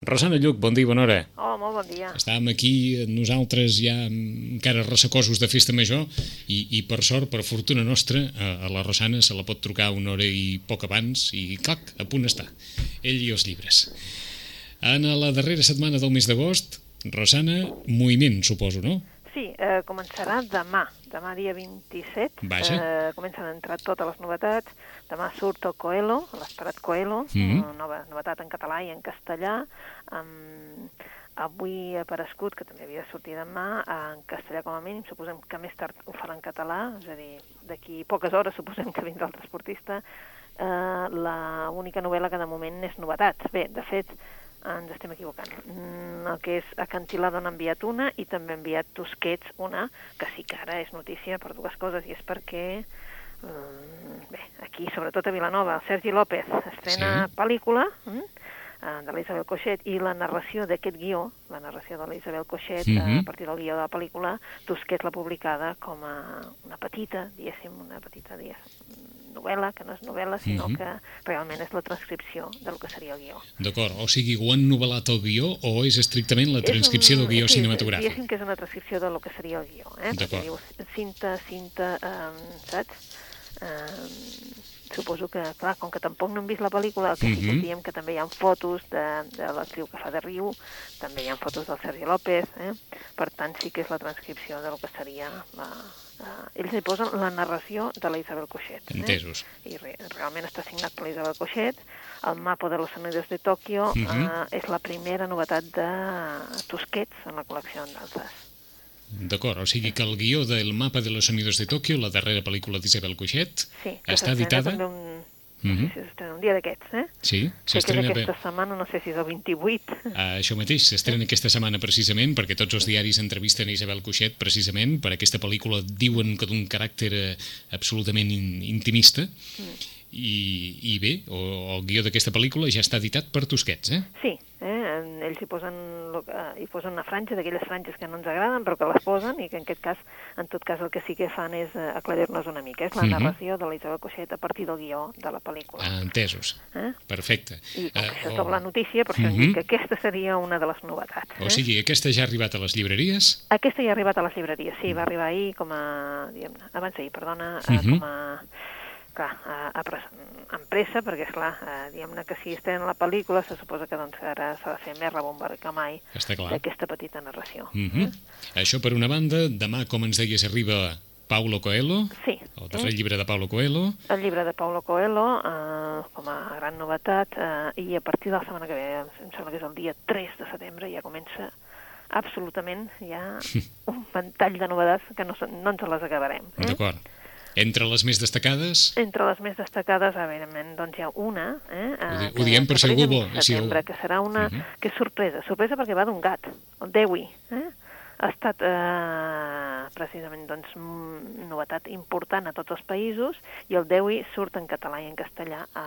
Rosana Lluc, bon dia i bona hora. Oh, molt bon dia. Estàvem aquí, nosaltres ja encara ressacosos de festa major i, i per sort, per fortuna nostra, a, a la Rosana se la pot trucar una hora i poc abans i clac, a punt està. Ell i els llibres. En la darrera setmana del mes d'agost, Rosana, moviment, suposo, no? Sí, eh, començarà demà, demà dia 27. Vaja. Eh, comencen a entrar totes les novetats. Demà surt el Coelho, l'esperat Coelho, mm -hmm. una nova novetat en català i en castellà. Um, avui ha aparegut, que també havia de sortir demà, en castellà com a mínim, suposem que més tard ho farà en català, és a dir, d'aquí poques hores suposem que vindrà el transportista, eh, la única novel·la que de moment és novetat. Bé, de fet, ens estem equivocant. Mm, el que és Acantilado n'ha enviat una i també ha enviat Tusquets una, que sí que ara és notícia per dues coses, i és perquè bé, aquí, sobretot a Vilanova, Sergi López estrena Sí. pel·lícula mm, eh, de l'Isabel Coixet i la narració d'aquest guió, la narració de l'Isabel Coixet, eh, Mhm. a partir del guió de la pel·lícula, Tusquets l'ha publicada com a una petita, diguéssim, una petita diguéssim, novel·la, que no és novel·la, sinó Mhm. que realment és la transcripció del que seria el guió. D'acord, o sigui, ho han novel·lat el guió o és estrictament la transcripció un- del guió sí, cinematogràfic? Diguéssim que és una transcripció de lo que seria el guió, eh? D'acord. Cinta, cinta, um, saps? Um, suposo que, clar, com que tampoc no hem vist la pel·lícula, el que sí que Mhm. diem que també hi ha fotos de, de l'actriu que fa de Riu, també hi ha fotos del Sergi López, eh? per tant sí que és la transcripció de lo que seria la... Uh, ells hi posen la narració de la Isabel Coixet. Eh? Entesos. i re, realment està signat per l'Isabel Coixet. El mapa de los sonidos de Tòquio Mhm. eh, és la primera novetat de Tusquets en la col·lecció d'altres. D'acord, o sigui que el guió del mapa de los sonidos de Tòquio, la darrera pel·lícula d'Isabel Coixet, Sí, que està editada? També un, no sé si s'estrena un dia d'aquests, eh? Sí, que s'estrena bé. aquesta setmana, no sé si és el 28. Uh, això mateix, s'estrena aquesta setmana precisament perquè tots els diaris entrevisten a Isabel Coixet precisament per aquesta pel·lícula diuen que d'un caràcter eh, absolutament in intimista i, i bé, o, el guió d'aquesta pel·lícula ja està editat per Tusquets, eh? Sí, eh? ells hi posen, hi posen una franja d'aquelles franges que no ens agraden però que les posen i que en aquest cas, en tot cas el que sí que fan és eh, aclarir-nos una mica. És la Mhm. narració de l'Isabel Coixet a partir del guió de la pel·lícula. Ah, entesos. Eh? Perfecte. I com que Eh, això és o- doble notícia, per això Mhm. hem dit que aquesta seria una de les novetats. O sigui, aquesta ja ha arribat a les llibreries? Aquesta ja ha arribat a les llibreries, sí, va arribar ahir com a... Diguem, abans d'ahir, perdona, uh Mhm. com a... Clar, a, a, amb pressa, perquè, esclar, eh, diguem-ne que si estem en la pel·lícula, se suposa que doncs, ara s'ha de fer més rebombari que mai d'aquesta petita narració. Mm Això per una banda, demà, com ens deies, arriba Paulo Coelho, Sí. el darrer eh? llibre de Paulo Coelho, El llibre de Paulo Coelho, eh, com a gran novetat, eh, i a partir de la setmana que ve, em sembla que és el dia 3 de setembre, ja comença absolutament ja un ventall de novetats que no, no ens les acabarem. Eh? d'acord. Entre les més destacades, Entre les més destacades, evidentment, doncs hi ha una... Eh, Ho di- eh, ho diem per si algú vol- si algú- que serà una... Mhm. que és sorpresa. Sorpresa perquè va d'un gat, el Dewey. Eh? Ha estat eh, precisament doncs, mm, novetat important a tots els països i el Dewey surt en català i en castellà a,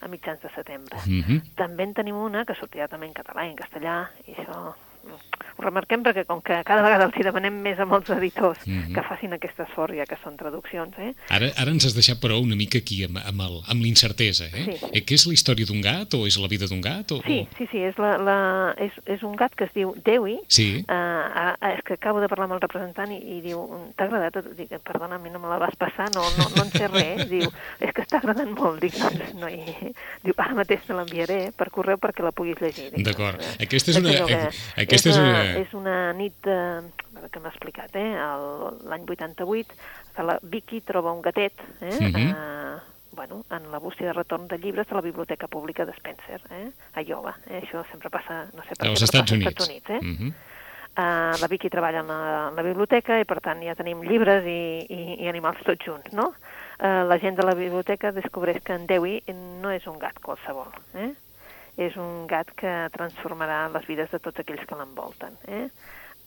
a mitjans de setembre. mm -hmm. També en tenim una que sortirà també en català i en castellà, i això ho remarquem perquè com que cada vegada els hi demanem més a molts editors Mhm. que facin aquest esforç, ja que són traduccions, eh? ara, ara ens has deixat, però, una mica aquí amb, amb, l'incertesa, eh? Sí. eh? Que és la història d'un gat o és la vida d'un gat? O, Sí, sí, sí, és, la, la, és, és un gat que es diu Dewey, Sí, uh, és que acabo de parlar amb el representant i, i diu, t'ha agradat? Dic, perdona, a mi no me la vas passar, no, no, no en sé res. Diu, és que està agradant molt. Dic, doncs no hi... Diu, ara mateix te l'enviaré per correu perquè la puguis llegir. D'acord. doncs, eh, Aquesta és una- que- eh, aquesta és és, una- una, és una nit de, veure que m'ha explicat, eh? l'any 88, que la Vicky troba un gatet, eh? Mhm. uh, bueno, en la bústia de retorn de llibres de la Biblioteca Pública de Spencer, eh? a Iowa. Eh? Això sempre passa, no sé per als Estats Units. Estats Units eh? Mm -hmm. Uh, la Vicky treballa en la, en la biblioteca i per tant ja tenim llibres i, i, i animals tots junts, no? Uh, la gent de la biblioteca descobreix que en Dewey no és un gat qualsevol, eh? És un gat que transformarà les vides de tots aquells que l'envolten, eh?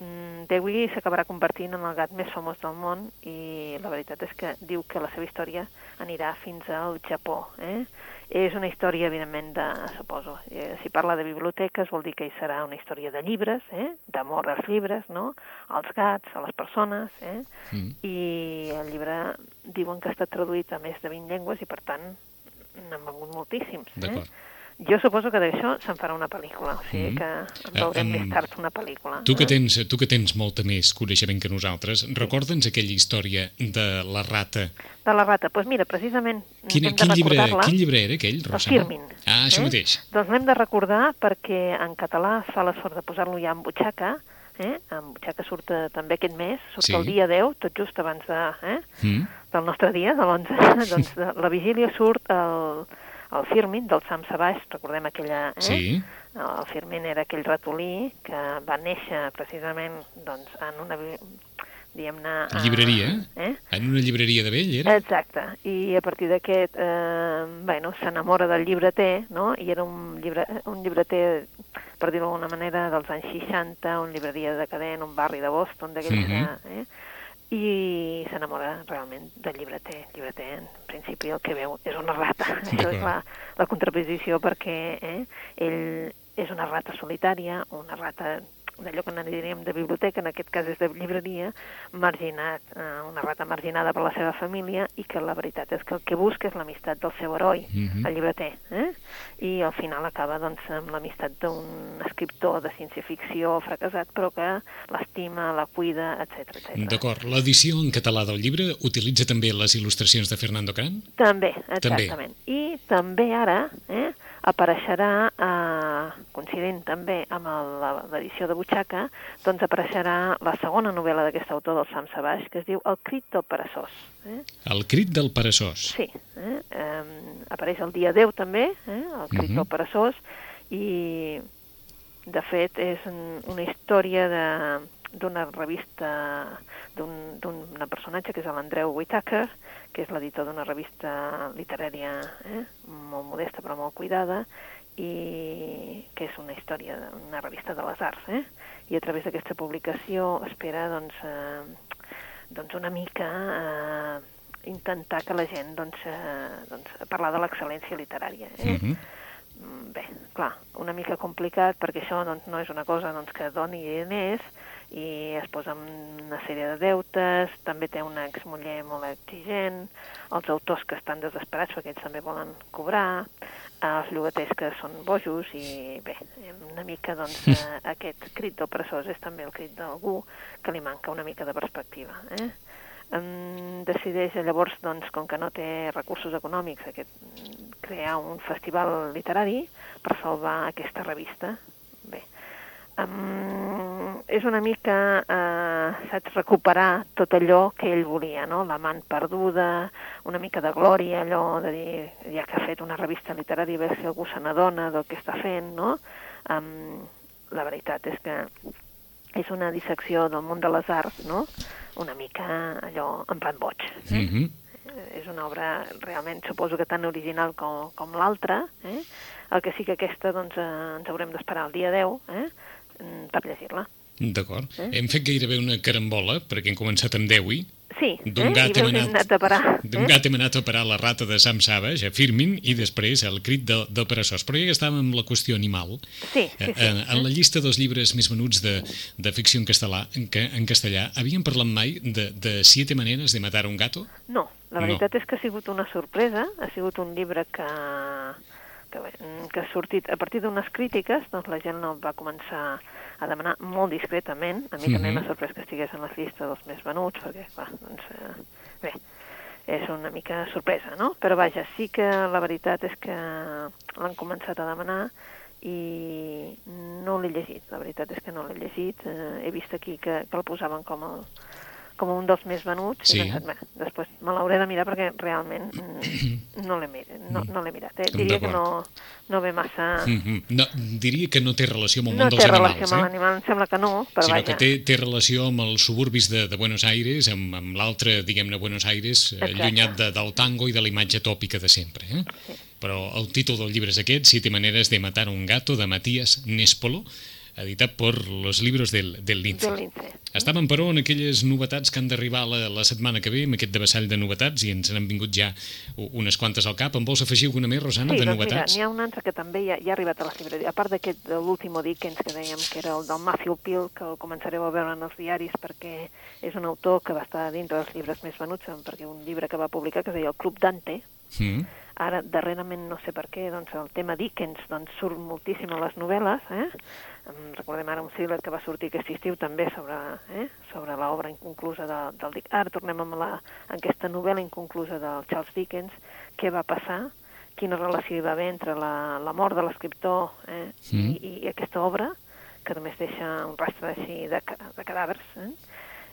Mm, Dewey s'acabarà convertint en el gat més famós del món i la veritat és que diu que la seva història anirà fins al Japó. Eh? És una història, evidentment, de, suposo, eh, si parla de biblioteques vol dir que hi serà una història de llibres, eh? d'amor als llibres, no? als gats, a les persones, eh? Mm. i el llibre diuen que ha estat traduït a més de 20 llengües i, per tant, n'han vengut moltíssims. Eh? Jo suposo que d'això se'n farà una pel·lícula, o sigui Mm. que en veurem Um, més tard una pel·lícula. Tu que, eh? tens, tu que tens molta més coneixement que nosaltres, recorda'ns aquella història de la rata. De la rata. Doncs pues mira, precisament Quin, hem de quin, llibre, quin llibre era aquell, El Rosana? Firmin. Ah, això eh? mateix. Doncs l'hem de recordar perquè en català fa l'esforç de posar-lo ja en butxaca, eh? en butxaca surt eh, també aquest mes, surt Sí. el dia 10, tot just abans de, eh? Mm? del nostre dia, de l'11, doncs de la vigília surt el, el Firmin del Sam Sabaix, recordem aquella... Eh? Sí. El Firmin era aquell ratolí que va néixer precisament doncs, en una, diguem-ne... Llibreria? Eh? En una llibreria de vell, era? Exacte, i a partir d'aquest, eh, bueno, s'enamora del llibreter, no? I era un, llibre, un llibreter, per dir-ho d'alguna manera, dels anys 60, un llibreria decadent, un barri de Boston, d'aquells Mhm. que... Eh? I s'enamora realment del llibreter. El llibreter, en principi, el que veu és una rata. Això és la, la contraposició perquè eh, ell és una rata solitària, una rata d'allò que en diríem de biblioteca, en aquest cas és de llibreria, marginat, eh, una rata marginada per la seva família i que la veritat és que el que busca és l'amistat del seu heroi, Mhm. el llibreter, eh? i al final acaba doncs, amb l'amistat d'un escriptor de ciència-ficció fracassat però que l'estima, la cuida, etc etc. D'acord. L'edició en català del llibre utilitza també les il·lustracions de Fernando Cran? També, També. exactament. I també ara eh, apareixerà, eh, coincidint també amb l'edició de Butxaca, doncs apareixerà la segona novel·la d'aquest autor del Sam Sabaix, que es diu El crit del peresós. Eh? El crit del peresós. Sí, eh? eh, apareix el dia 10 també, eh? el crit Mhm. del peresós, i de fet és un- una història de d'una revista d'un d'un personatge que és l'Andreu Whitaker, que és l'editor d'una revista literària eh? molt modesta però molt cuidada i que és una història, una revista de les arts, eh? i a través d'aquesta publicació espera doncs, eh, doncs una mica eh, intentar que la gent doncs, eh, doncs, parlar de l'excel·lència literària. Eh? Mhm. Mm, Bé, clar, una mica complicat perquè això doncs, no és una cosa doncs, que doni diners i es posa en una sèrie de deutes, també té una exmuller molt exigent, els autors que estan desesperats perquè ells també volen cobrar, els llogaters que són bojos i bé, una mica doncs, eh, aquest crit del presós és també el crit d'algú que li manca una mica de perspectiva. Eh? Decideix llavors, doncs, com que no té recursos econòmics, aquest, crear un festival literari per salvar aquesta revista. Um, és una mica, eh, saps, recuperar tot allò que ell volia, no? L'amant perduda, una mica de glòria, allò de dir, ja que ha fet una revista literària, a veure si algú se n'adona del que està fent, no? Um, la veritat és que és una dissecció del món de les arts, no? Una mica allò en plan boig. Eh? Mhm. Eh, és una obra realment, suposo que tan original com, com l'altra, eh? el que sí que aquesta doncs, eh, ens haurem d'esperar el dia 10 eh? Mm, per llegir-la. D'acord. Eh? Hem fet gairebé una carambola, perquè hem començat amb Dewi. Sí, D'un eh? gat hem anat- anat a parar. D'un gat hem anat a parar la rata de Sam Savage, a Firmin, i després el crit peresós. Però ja que estàvem amb la qüestió animal, Sí, sí, eh, sí. eh, en la llista dels llibres més venuts de, de ficció en castellà, en, ca- en castellà, havíem parlat mai de, de Siete maneres de matar un gato? No, la No. veritat és que ha sigut una sorpresa, ha sigut un llibre que, que, bé, que ha sortit a partir d'unes crítiques, doncs la gent el va començar a demanar molt discretament, a mi també Mhm. m'ha sorprès que estigués en la llista dels més venuts, perquè, clar, doncs, eh, bé, és una mica sorpresa, no? Però vaja, sí que la veritat és que l'han començat a demanar i no l'he llegit, la veritat és que no l'he llegit, eh, he vist aquí que, que el posaven com el, com un dels més venuts Sí. i pensat, bé, després me l'hauré de mirar perquè realment mm, no l'he mi- no, no mirat. Eh? Diria que no, no ve massa... Mhm. No, diria que no té relació amb el No món té dels relació animals, amb eh? l'animal, em sembla que no, però sinó vaja. que té, té relació amb els suburbis de, de Buenos Aires, amb, amb l'altre, diguem-ne, Buenos Aires, eh, Exacte. allunyat de, del tango i de la imatge tòpica de sempre. Eh? Sí. Però el títol del llibre és aquest, Siete maneres de matar un gato, de Matías Nespolo, editat per Los libros del, del Lince. Del lince. Estàvem, però, en aquelles novetats que han d'arribar la, la setmana que ve, amb aquest devessall de novetats, i ens n'han vingut ja unes quantes al cap. En vols afegir alguna més, Rosana, Sí, de doncs novetats? n'hi ha un altre que també ja, ja ha arribat a la llibreria. A part d'aquest de l'último Dickens que dèiem que era el del Matthew Peel, que el començareu a veure en els diaris perquè és un autor que va estar dintre dels llibres més venuts, perquè un llibre que va publicar que es deia El Club Dante, Mm. Ara, darrerament, no sé per què, doncs el tema Dickens doncs, surt moltíssim a les novel·les. Eh? Recordem ara un thriller que va sortir aquest estiu també sobre, eh? sobre l'obra inconclusa de, del Dickens. Ara tornem amb, la, amb aquesta novel·la inconclusa del Charles Dickens. Què va passar? Quina relació hi va haver entre la, la mort de l'escriptor eh? Mm. I, i aquesta obra, que només deixa un rastre així de, de cadàvers. Eh?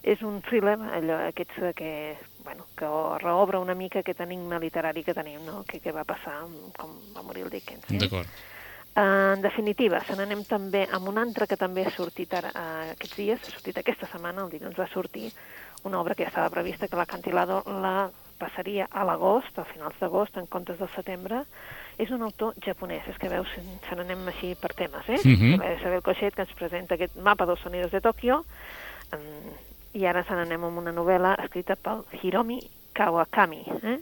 és un thriller, allò, aquests que, bueno, que reobre una mica aquest enigma literari que tenim, no? que, què va passar com va morir el Dickens. Eh? D'acord. En definitiva, se n'anem també amb un altre que també ha sortit ara, uh, aquests dies, ha sortit aquesta setmana, el dilluns va sortir una obra que ja estava prevista, que l'Acantilado la passaria a l'agost, a finals d'agost, en comptes del setembre, és un autor japonès, és que veus, se n'anem així per temes, eh? Uh -huh. Isabel Cochet, que ens presenta aquest mapa dels sonidos de Tòquio, i ara se n'anem amb una novel·la escrita pel Hiromi Kawakami. Eh?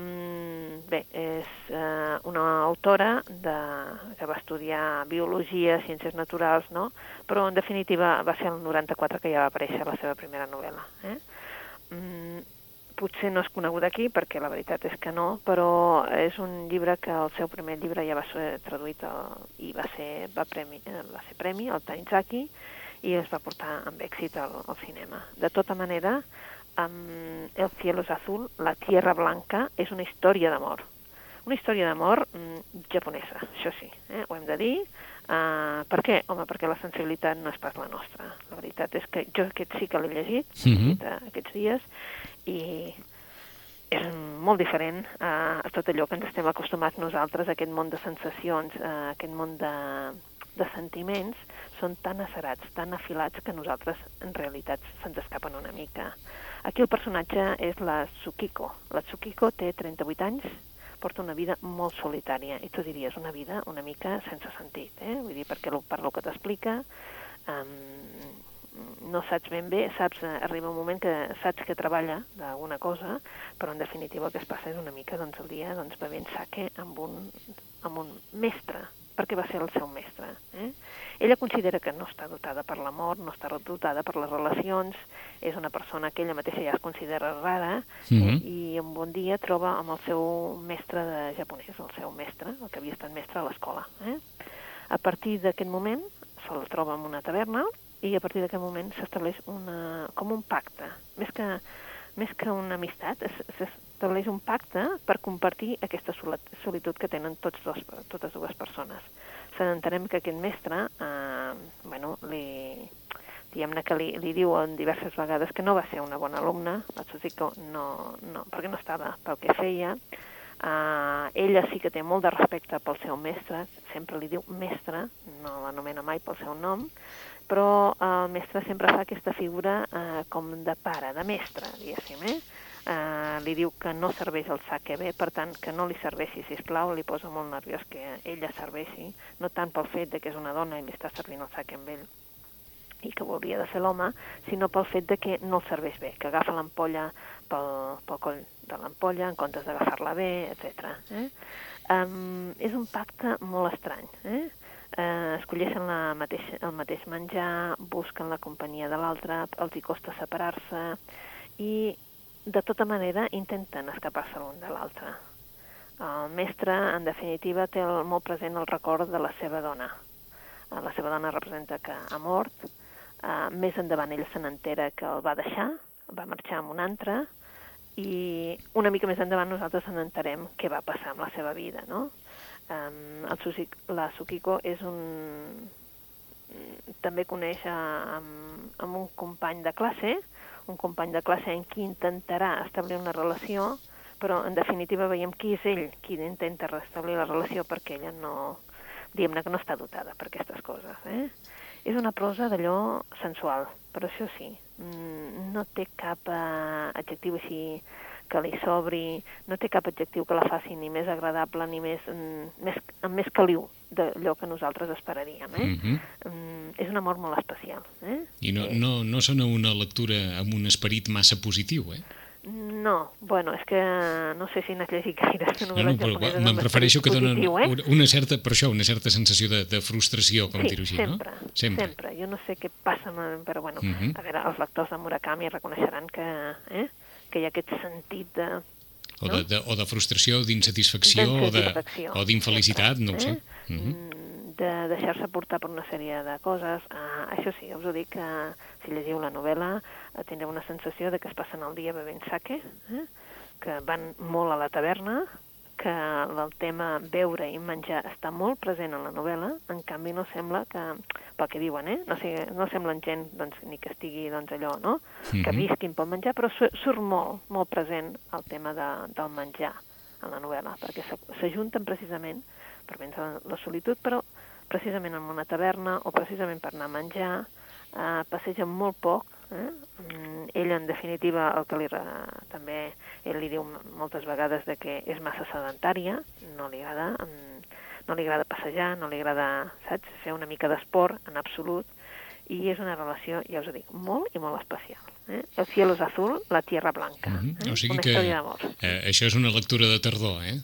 Mm, bé, és eh, una autora de, que va estudiar biologia, ciències naturals, no? però en definitiva va ser el 94 que ja va aparèixer la seva primera novel·la. Eh? Mm, potser no és conegut aquí, perquè la veritat és que no, però és un llibre que el seu primer llibre ja va ser traduït el, i va ser, va, premi, eh, va ser premi, el Tanizaki, i es va portar amb èxit al, al cinema. De tota manera, um, El cielo es azul, La tierra blanca, és una història d'amor. Una història d'amor mm, japonesa, això sí, eh? ho hem de dir. Uh, per què? Home, perquè la sensibilitat no és pas la nostra. La veritat és que jo aquest sí que l'he llegit, mm -hmm. aquest, aquests dies, i és molt diferent uh, a tot allò que ens estem acostumats nosaltres, a aquest món de sensacions, a aquest món de, de sentiments, són tan acerats, tan afilats, que nosaltres en realitat se'ns escapen una mica. Aquí el personatge és la Tsukiko. La Tsukiko té 38 anys, porta una vida molt solitària, i tu diries una vida una mica sense sentit, eh? Vull dir, perquè per lo que t'explica, um, no saps ben bé, saps, arriba un moment que saps que treballa d'alguna cosa, però en definitiva el que es passa és una mica doncs, el dia doncs, bevent sake amb un, amb un mestre, perquè va ser el seu mestre. Eh? Ella considera que no està dotada per l'amor, no està dotada per les relacions, és una persona que ella mateixa ja es considera rara, mm -hmm. eh? i un bon dia troba amb el seu mestre de japonès, el seu mestre, el que havia estat mestre a l'escola. Eh? A partir d'aquest moment se'l troba en una taverna i a partir d'aquest moment s'estableix com un pacte, més que, més que una amistat, s'estableix un pacte per compartir aquesta solitud que tenen tots dos, totes dues persones. Se n'entenem que aquest mestre, eh, bueno, li, diguem-ne que li, li diu en diverses vegades que no va ser una bona alumna, la Tsutsiko no, no, perquè no estava pel que feia, uh, ella sí que té molt de respecte pel seu mestre, sempre li diu mestre, no l'anomena mai pel seu nom, però el mestre sempre fa aquesta figura uh, com de pare, de mestre, diguéssim, eh? Eh, li diu que no serveix el sake bé, per tant, que no li serveixi, si plau, li posa molt nerviós que ella serveixi, no tant pel fet de que és una dona i li està servint el sake amb ell i que hauria de ser l'home, sinó pel fet de que no el serveix bé, que agafa l'ampolla pel, pel coll de l'ampolla en comptes d'agafar-la bé, etc. Eh? Um, és un pacte molt estrany. Eh? Uh, escolleixen la mateix, el mateix menjar, busquen la companyia de l'altre, els hi costa separar-se, i de tota manera intenten escapar-se l'un de l'altre. El mestre, en definitiva, té el, molt present el record de la seva dona. Eh, la seva dona representa que ha mort. Uh, més endavant ell se n'entera que el va deixar, va marxar amb un altre, i una mica més endavant nosaltres se n'enterem què va passar amb la seva vida, no? El Susik, la Sukiko és un... també coneix a, amb, amb un company de classe, un company de classe en qui intentarà establir una relació, però en definitiva veiem qui és ell qui intenta restablir la relació perquè ella no, diguem-ne que no està dotada per aquestes coses. Eh? És una prosa d'allò sensual, però això sí, mm, no té cap eh, adjectiu així que li sobri, no té cap adjectiu que la faci ni més agradable ni més, mm, més amb més caliu d'allò que nosaltres esperaríem. Eh? Mm -hmm. mm, és un amor molt especial. Eh? I no, no, no sona una lectura amb un esperit massa positiu, eh? No, bueno, és que no sé si n'has llegit gaire no, no, però me'n prefereixo que donen positiu, eh? una certa, per això, una certa sensació de, de frustració, com sí, dir-ho així, sempre, no? Sempre, sempre. Jo no sé què passa, però bueno, uh mhm. -huh. a veure, els lectors de Murakami reconeixeran que, eh, que hi ha aquest sentit de o de, de, o de frustració, d'insatisfacció, o d'infelicitat, no ho sé. eh? Mm, de deixar-se portar per una sèrie de coses. Uh, això sí, us ho dic que si llegiu la novel·la uh, tindreu una sensació de que es passen el dia bevent sake, eh? que van molt a la taverna, que el tema beure i menjar està molt present en la novel·la, en canvi no sembla que, pel que diuen, eh? no, sé, no semblen gent doncs, ni que estigui doncs, allò, no? que Mhm. visquin pel menjar, però su- surt molt, molt present el tema de, del menjar en la novel·la, perquè s'aj- s'ajunten precisament per vèncer la, la solitud, però precisament en una taverna o precisament per anar a menjar, eh, passegen molt poc. Eh? Mm, Ell, en definitiva, el que li, també ell li diu moltes vegades de que és massa sedentària, no li agrada, mm, no li agrada passejar, no li agrada, saps, fer una mica d'esport en absolut, i és una relació, ja us ho dic, molt i molt especial. Eh? El cielo es azul, la tierra blanca. Mhm. eh? O sigui una que eh, això és una lectura de tardor, eh?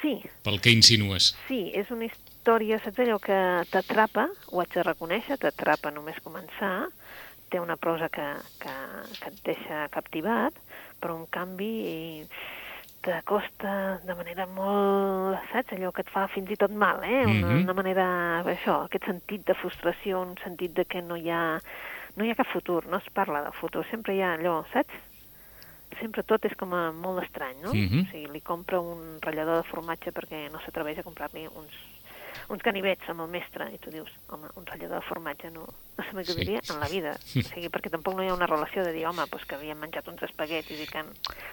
Sí, Pel que insinues. Sí, és una història, saps allò que t'atrapa, ho haig de reconèixer, t'atrapa només començar, té una prosa que, que, que et deixa captivat, però en canvi t'acosta de manera molt, saps, allò que et fa fins i tot mal, eh? Una, Mhm. una manera, això, aquest sentit de frustració, un sentit de que no hi ha, no hi ha cap futur, no es parla del futur, sempre hi ha allò, saps? sempre tot és com a molt estrany, no? Mhm. O sigui, li compra un ratllador de formatge perquè no s'atreveix a comprar-li uns, uns ganivets amb el mestre, i tu dius, home, un ratllador de formatge no, no se m'acudiria Sí. en la vida. O sigui, perquè tampoc no hi ha una relació de dir, home, doncs que havien menjat uns espaguetis i que,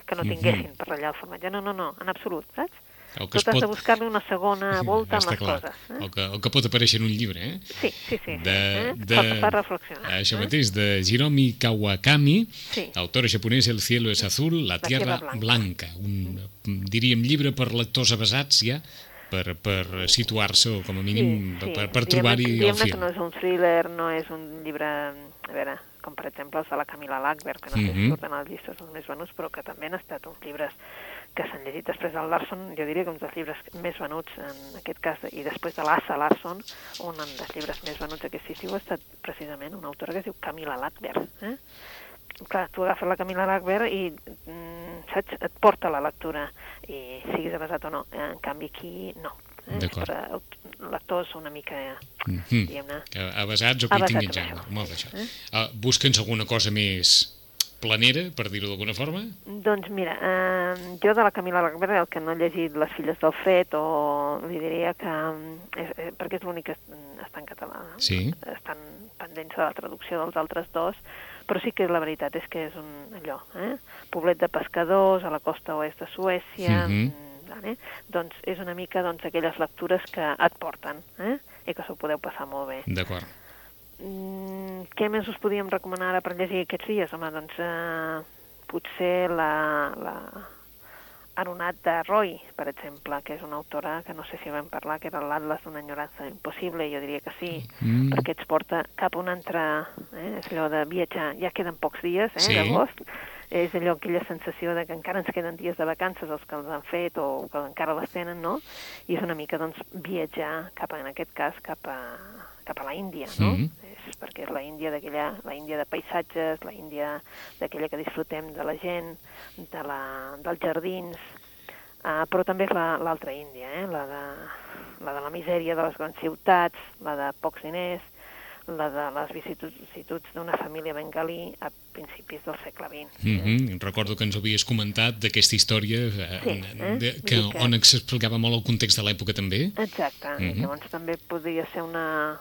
que no Mhm. tinguessin per ratllar el formatge. No, no, no, en absolut, saps? El que Tot has de pot... buscar-li una segona volta en Està les clar. coses. Eh? El, que, el que pot aparèixer en un llibre, eh? Sí, sí, sí. de, eh? de, Fa, fa reflexionar. Això eh? mateix, de Hiromi Kawakami, Sí. autora japonesa El cielo es azul, la, La tierra, tierra blanca. Un, diríem, llibre per lectors avasats ja, per, per situar-se o com a mínim per, per, per Diguem-ne- trobar-hi el fil. que no és un thriller, no és un llibre, a veure, com per exemple els de la Camila Lackberg, que no sé Mhm. si surten a les llistes dels més venuts, però que també han estat uns llibres que s'han llegit després del Larson, jo diria que uns dels llibres més venuts, en aquest cas, i després de l'Assa Larson, un dels llibres més venuts aquest estiu ha estat precisament una autora que es diu Camila Lackberg. Eh? Clar, tu agafes la Camila Lackberg i, mm, saps, et porta la lectura, i siguis avasat o no. En canvi, aquí no. Eh? És D'acord. per a aut- lectors una mica, Mhm. diguem-ne, Que Avasats o que tinguin gènere. Molt això. Eh? Uh, Busca'ns alguna cosa més planera, per dir-ho d'alguna forma? Doncs mira, eh, jo de la Camila Lackberg, el que no he llegit Les filles del fet, o li diria que... mm, És, eh, perquè és l'únic que es- està en català. Sí. Estan pendents de la traducció dels altres dos, però sí que la veritat és que és un allò, eh? Poblet de pescadors a la costa oest de Suècia... Mhm. mm, vale? Doncs és una mica doncs, aquelles lectures que et porten, eh? I que s'ho podeu passar molt bé. D'acord. Mm, què més us podíem recomanar ara per llegir aquests dies? Home, doncs eh, potser la, la Aronat de Roy, per exemple, que és una autora que no sé si vam parlar, que era l'Atlas d'una enyorança impossible, jo diria que sí, Mm. perquè ens porta cap a un altre... Eh, és allò de viatjar, ja queden pocs dies, eh, Sí. d'agost, és allò, aquella sensació de que encara ens queden dies de vacances, els que els han fet o que encara les tenen, no? I és una mica, doncs, viatjar cap a, en aquest cas, cap a, cap a la Índia, no? Mhm. És perquè és la Índia d'aquella, la Índia de paisatges, la Índia d'aquella que disfrutem de la gent, de la, dels jardins, uh, però també és la- l'altra la, Índia, eh? la, de, la de la misèria de les grans ciutats, la de pocs diners, la de les vicissituds d'una família bengalí a principis del segle XX. Mm -hmm. Recordo que ens havies comentat d'aquesta història eh, Sí, eh? de, que, que- on s'explicava molt el context de l'època també. Exacte, mm Mhm. -hmm. llavors també podria ser una,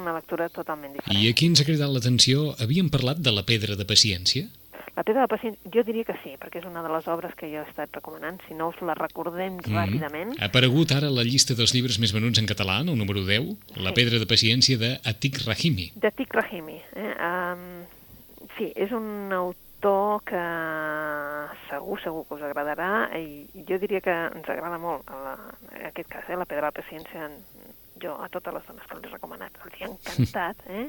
una lectura totalment diferent. I aquí ens ha cridat l'atenció, havíem parlat de la pedra de paciència? La pedra de pacient, jo diria que sí, perquè és una de les obres que jo he estat recomanant. Si no us la recordem Mhm. ràpidament, Ha aparegut ara la llista dels llibres més venuts en català, el número 10, La Sí. pedra de paciència de Atik Rahimi. de Tik Rahimi. Eh? Um, sí, és un autor que segur, segur que us agradarà i jo diria que ens agrada molt en, la, en aquest cas, eh? la pedra de la paciència en, jo a totes les dones que els he recomanat els hi ha encantat eh?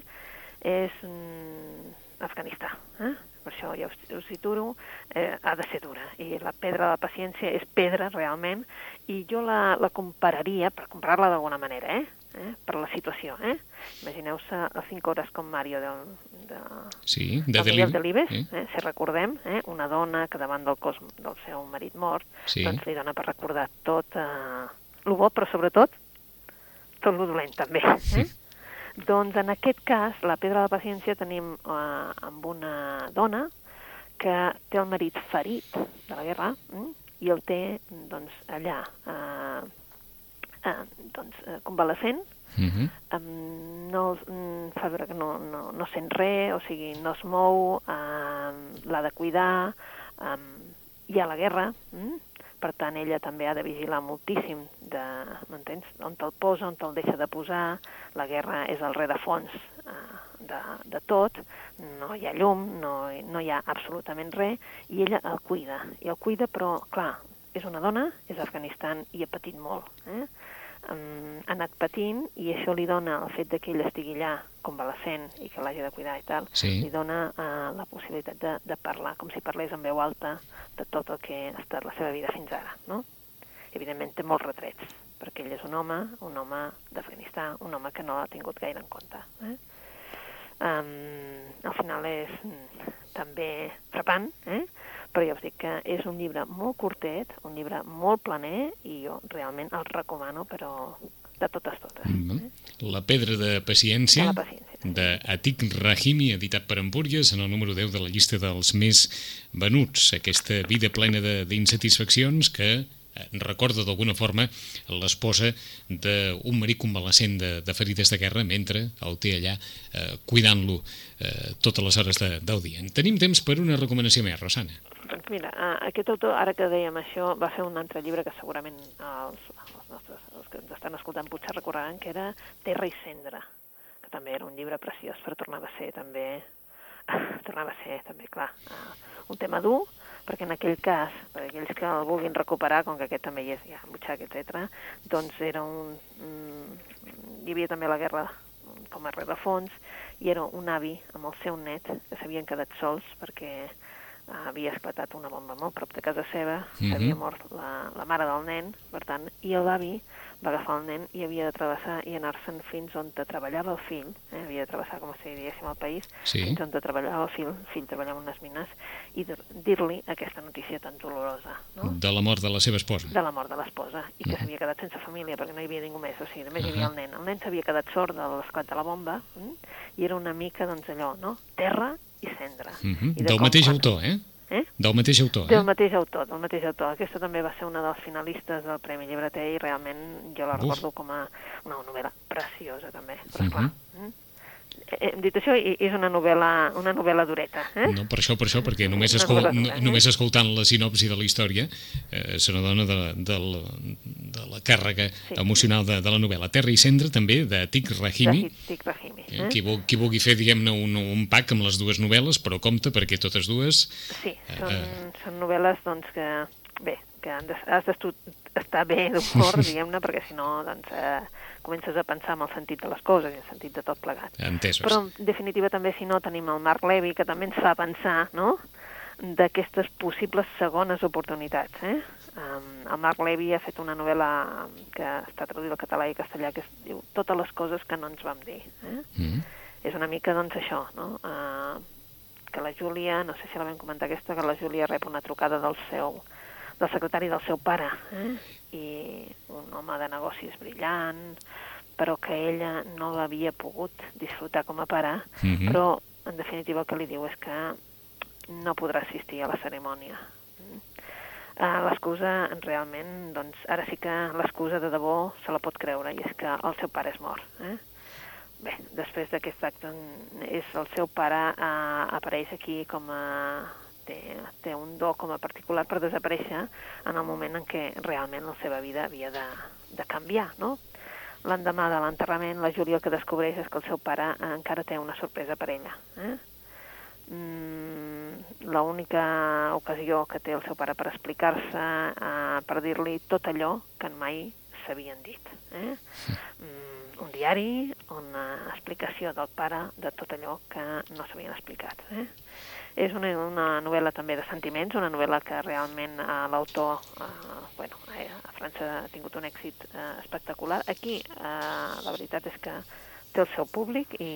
és mm, Afganistà eh? Per això ja us, us situro eh, ha de ser dura i la pedra de la paciència és pedra realment i jo la, la compararia, per comparar-la d'alguna manera eh? eh? per la situació. Eh? Imagineu-se a 5 hores com Mario del, de, sí, de, de Miguel Delibes, eh? eh? si recordem, eh? una dona que davant del cos del seu marit mort, sí. doncs li dona per recordar tot eh, el bo, però sobretot tot el dolent també. Eh? Doncs en aquest cas, la pedra de la paciència tenim eh, amb una dona que té el marit ferit de la guerra eh? i el té doncs, allà eh, eh, doncs, eh, convalescent, uh -huh. um, no um, fa veure que no, no, no sent res, o sigui, no es mou, um, l'ha de cuidar, um, hi ha la guerra, um, per tant ella també ha de vigilar moltíssim de, m'entens? On te'l posa, on te'l deixa de posar, la guerra és el rerefons uh, de, de tot, no hi ha llum, no, no hi ha absolutament res, i ella el cuida, i el cuida però, clar, és una dona, és Afganistan i ha patit molt, eh? um, ha anat patint i això li dona el fet de que ell estigui allà convalescent i que l'hagi de cuidar i tal, sí. li dona uh, la possibilitat de, de parlar, com si parlés en veu alta de tot el que ha estat la seva vida fins ara, no? Evidentment té molts retrets, perquè ell és un home, un home d'Afganistà, un home que no l'ha tingut gaire en compte. Eh? Um, al final és mm, també frapant, eh? però ja us dic que és un llibre molt curtet, un llibre molt planer, i jo realment el recomano, però de totes, totes. Mm -hmm. eh? La pedra de paciència, de, la paciència, sí. de Atik Rahimi, editat per Empúries, en el número 10 de la llista dels més venuts. Aquesta vida plena d'insatisfaccions que recorda d'alguna forma l'esposa d'un marit convalescent de, de ferides de guerra mentre el té allà eh, cuidant-lo eh, totes les hores de, del dia. Tenim temps per una recomanació més, Rosana. Doncs mira, aquest autor, ara que dèiem això, va fer un altre llibre que segurament els, els nostres, que ens estan escoltant potser recordaran, que era Terra i Cendra, que també era un llibre preciós, però tornava a ser també, tornava a ser també, clar, un tema dur, perquè en aquell cas, per aquells que el vulguin recuperar, com que aquest també hi és ja butxac, etc., doncs era un... Mm, hi havia també la guerra com a rerefons, i era un avi amb el seu net que s'havien quedat sols perquè havia esclatat una bomba molt prop de casa seva, mm -hmm. havia mort la, la mare del nen, per tant, i l'avi va agafar el nen i havia de travessar i anar-se'n fins on te treballava el fill, eh? havia de travessar, com si diguéssim, el país, sí. fins on te treballava el fill, el fill treballava unes mines, i dir-li aquesta notícia tan dolorosa. No? De la mort de la seva esposa. De la mort de l'esposa, i que uh -huh. s'havia quedat sense família, perquè no hi havia ningú més, o sigui, només uh -huh. hi havia el nen. El nen s'havia quedat sord de l'esclat de la bomba, hm? i era una mica, doncs, allò, no? Terra i cendra. Uh -huh. I de del mateix quan... autor, eh? Eh? Del mateix autor, eh? Del mateix autor, del mateix autor. Aquesta també va ser una dels finalistes del Premi Llibreter i realment jo la Uf. recordo com a una novel·la preciosa també, però esclar. Uh -huh. eh? Hem dit això i és una novel·la, una novel·la dureta. Eh? No, per això, per això, perquè només, escol dura, eh? només escoltant la sinopsi de la història eh, se n'adona de, de, de la càrrega sí. emocional de, de la novel·la. Terra i cendra, també, de Tic Rahimi. De Tic Rahimi. Eh? Qui, vulgui, qui vulgui fer, diguem-ne, un, un pack amb les dues novel·les, però compte perquè totes dues... Sí, són, eh, són novel·les doncs, que, bé, que has d'estar bé d'humor, diguem-ne, perquè si no, doncs... Eh, comences a pensar en el sentit de les coses i en el sentit de tot plegat. Entesos. Però, en definitiva, també, si no, tenim el Marc Levy, que també ens fa pensar, no?, d'aquestes possibles segones oportunitats. Eh? Um, el Marc Levy ha fet una novel·la que està traduïda al català i castellà que es diu Totes les coses que no ens vam dir. Eh? Mm -hmm. És una mica, doncs, això, no?, uh, que la Júlia, no sé si la vam comentar aquesta, que la Júlia rep una trucada del seu del secretari del seu pare, eh? i un home de negocis brillant, però que ella no l'havia pogut disfrutar com a pare, mm -hmm. però en definitiva el que li diu és que no podrà assistir a la cerimònia. Uh, l'excusa, realment, doncs, ara sí que l'excusa de debò se la pot creure, i és que el seu pare és mort. Eh? Bé, després d'aquest acte, és el seu pare uh, apareix aquí com a té, té un do com a particular per desaparèixer en el moment en què realment la seva vida havia de, de canviar, no? L'endemà de l'enterrament, la Júlia el que descobreix és que el seu pare encara té una sorpresa per ella. Eh? Mm, L'única ocasió que té el seu pare per explicar-se, eh, per dir-li tot allò que mai s'havien dit. Eh? Mm, un diari, una explicació del pare de tot allò que no s'havien explicat. Eh? És una, una novel·la també de sentiments, una novel·la que realment eh, l'autor, eh, bueno, eh, a França ha tingut un èxit eh, espectacular. Aquí eh, la veritat és que té el seu públic i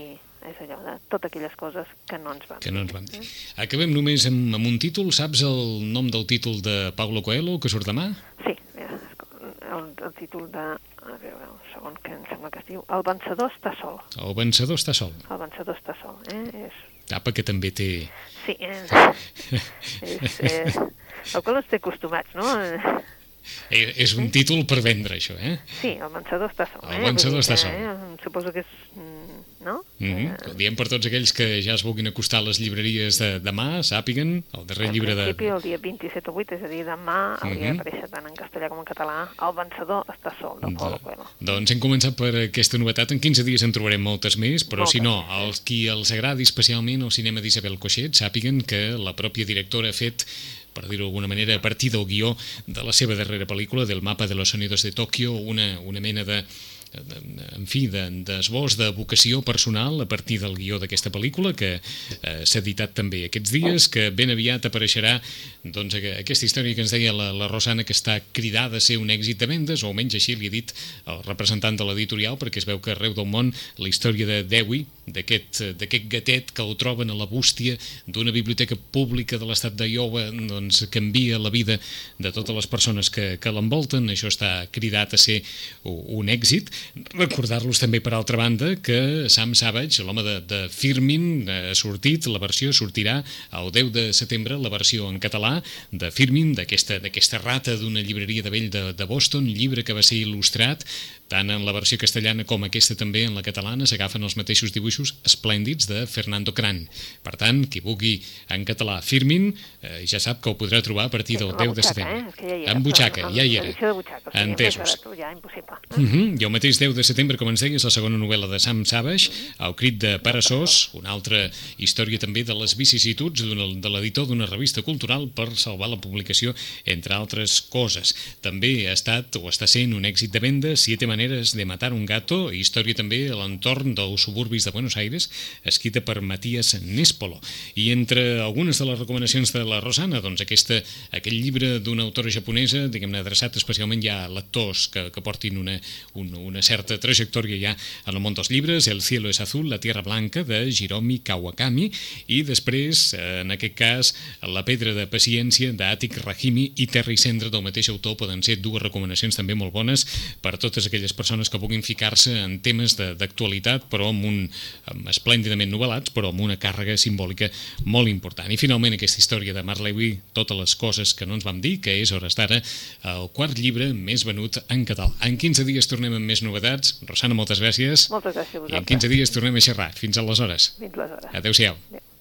és allò de totes aquelles coses que no ens van que no ens van dir. Acabem només amb, amb un títol. Saps el nom del títol de Paulo Coelho que surt demà? Sí, mira, el, el títol de... A veure, un segon, que em sembla que es diu El vencedor està sol. El vencedor està sol. El vencedor està sol, eh? És... Tapa que també té... Sí, és... és eh, el qual ens té acostumats, no? Eh, és un títol per vendre, això, eh? Sí, el vencedor està sol. El vencedor eh? està sol. Eh? Suposo que és... no? Mm -hmm. eh... Ho diem per tots aquells que ja es vulguin acostar a les llibreries de demà, sàpiguen, el darrer en llibre de... principi, el dia 27 o 8, és a dir, demà, hauria mm -hmm. d'aparèixer tant en castellà com en català, El vencedor està sol, de Paulo Coelho. Doncs hem començat per aquesta novetat. En 15 dies en trobarem moltes més, però moltes, si no, els qui els agradi especialment el cinema d'Isabel Coixet, sàpiguen que la pròpia directora ha fet per dir-ho d'alguna manera, a partir del guió de la seva darrera pel·lícula, del mapa de los sonidos de Tòquio, una, una mena de, en fi, d'esbós de, de vocació personal a partir del guió d'aquesta pel·lícula que eh, s'ha editat també aquests dies, que ben aviat apareixerà doncs, aquesta història que ens deia la, la Rosana que està cridada a ser un èxit de vendes, o almenys així li ha dit el representant de l'editorial, perquè es veu que arreu del món la història de Dewey, d'aquest gatet que el troben a la bústia d'una biblioteca pública de l'estat d'Iowa, doncs canvia la vida de totes les persones que, que l'envolten, això està cridat a ser un èxit, Recordar-los també, per altra banda, que Sam Savage, l'home de, de Firmin, ha sortit, la versió sortirà el 10 de setembre, la versió en català de Firmin, d'aquesta rata d'una llibreria de vell de, de Boston, llibre que va ser il·lustrat tant en la versió castellana com aquesta també en la catalana s'agafen els mateixos dibuixos esplèndids de Fernando Cran. Per tant, qui vulgui en català Firmin, eh, ja sap que ho podrà trobar a partir del 10 de setembre. Eh? Ja en butxaca, ja hi era. Entesos. Uh -huh. I el mateix 10 de setembre, com ens deies, la segona novel·la de Sam Savage, El crit de Parasós, una altra història també de les vicissituds de l'editor d'una revista cultural per salvar la publicació, entre altres coses. També ha estat o està sent un èxit de venda, Siete maneres de matar un gato, història també a l'entorn dels suburbis de Buenos Aires, escrita per Matías Nespolo. I entre algunes de les recomanacions de la Rosana, doncs aquesta, aquest llibre d'una autora japonesa, diguem-ne, adreçat especialment ja a lectors que, que portin una, un, una certa trajectòria ja en el món dels llibres, El cielo es azul, La tierra blanca, de Hiromi Kawakami, i després, en aquest cas, La pedra de paciència, d'Àtic Rahimi i Terra i cendra del mateix autor, poden ser dues recomanacions també molt bones per totes aquelles persones que puguin ficar-se en temes d'actualitat, però amb un amb esplèndidament novel·lats, però amb una càrrega simbòlica molt important. I finalment aquesta història de Marlewi, totes les coses que no ens vam dir, que és, hores d'ara, el quart llibre més venut en català. En 15 dies tornem amb més novetats. Rosana, moltes gràcies. Moltes gràcies a vosaltres. I en 15 dies tornem a xerrar. Fins aleshores. Fins aleshores. Adéu-siau. Adéu.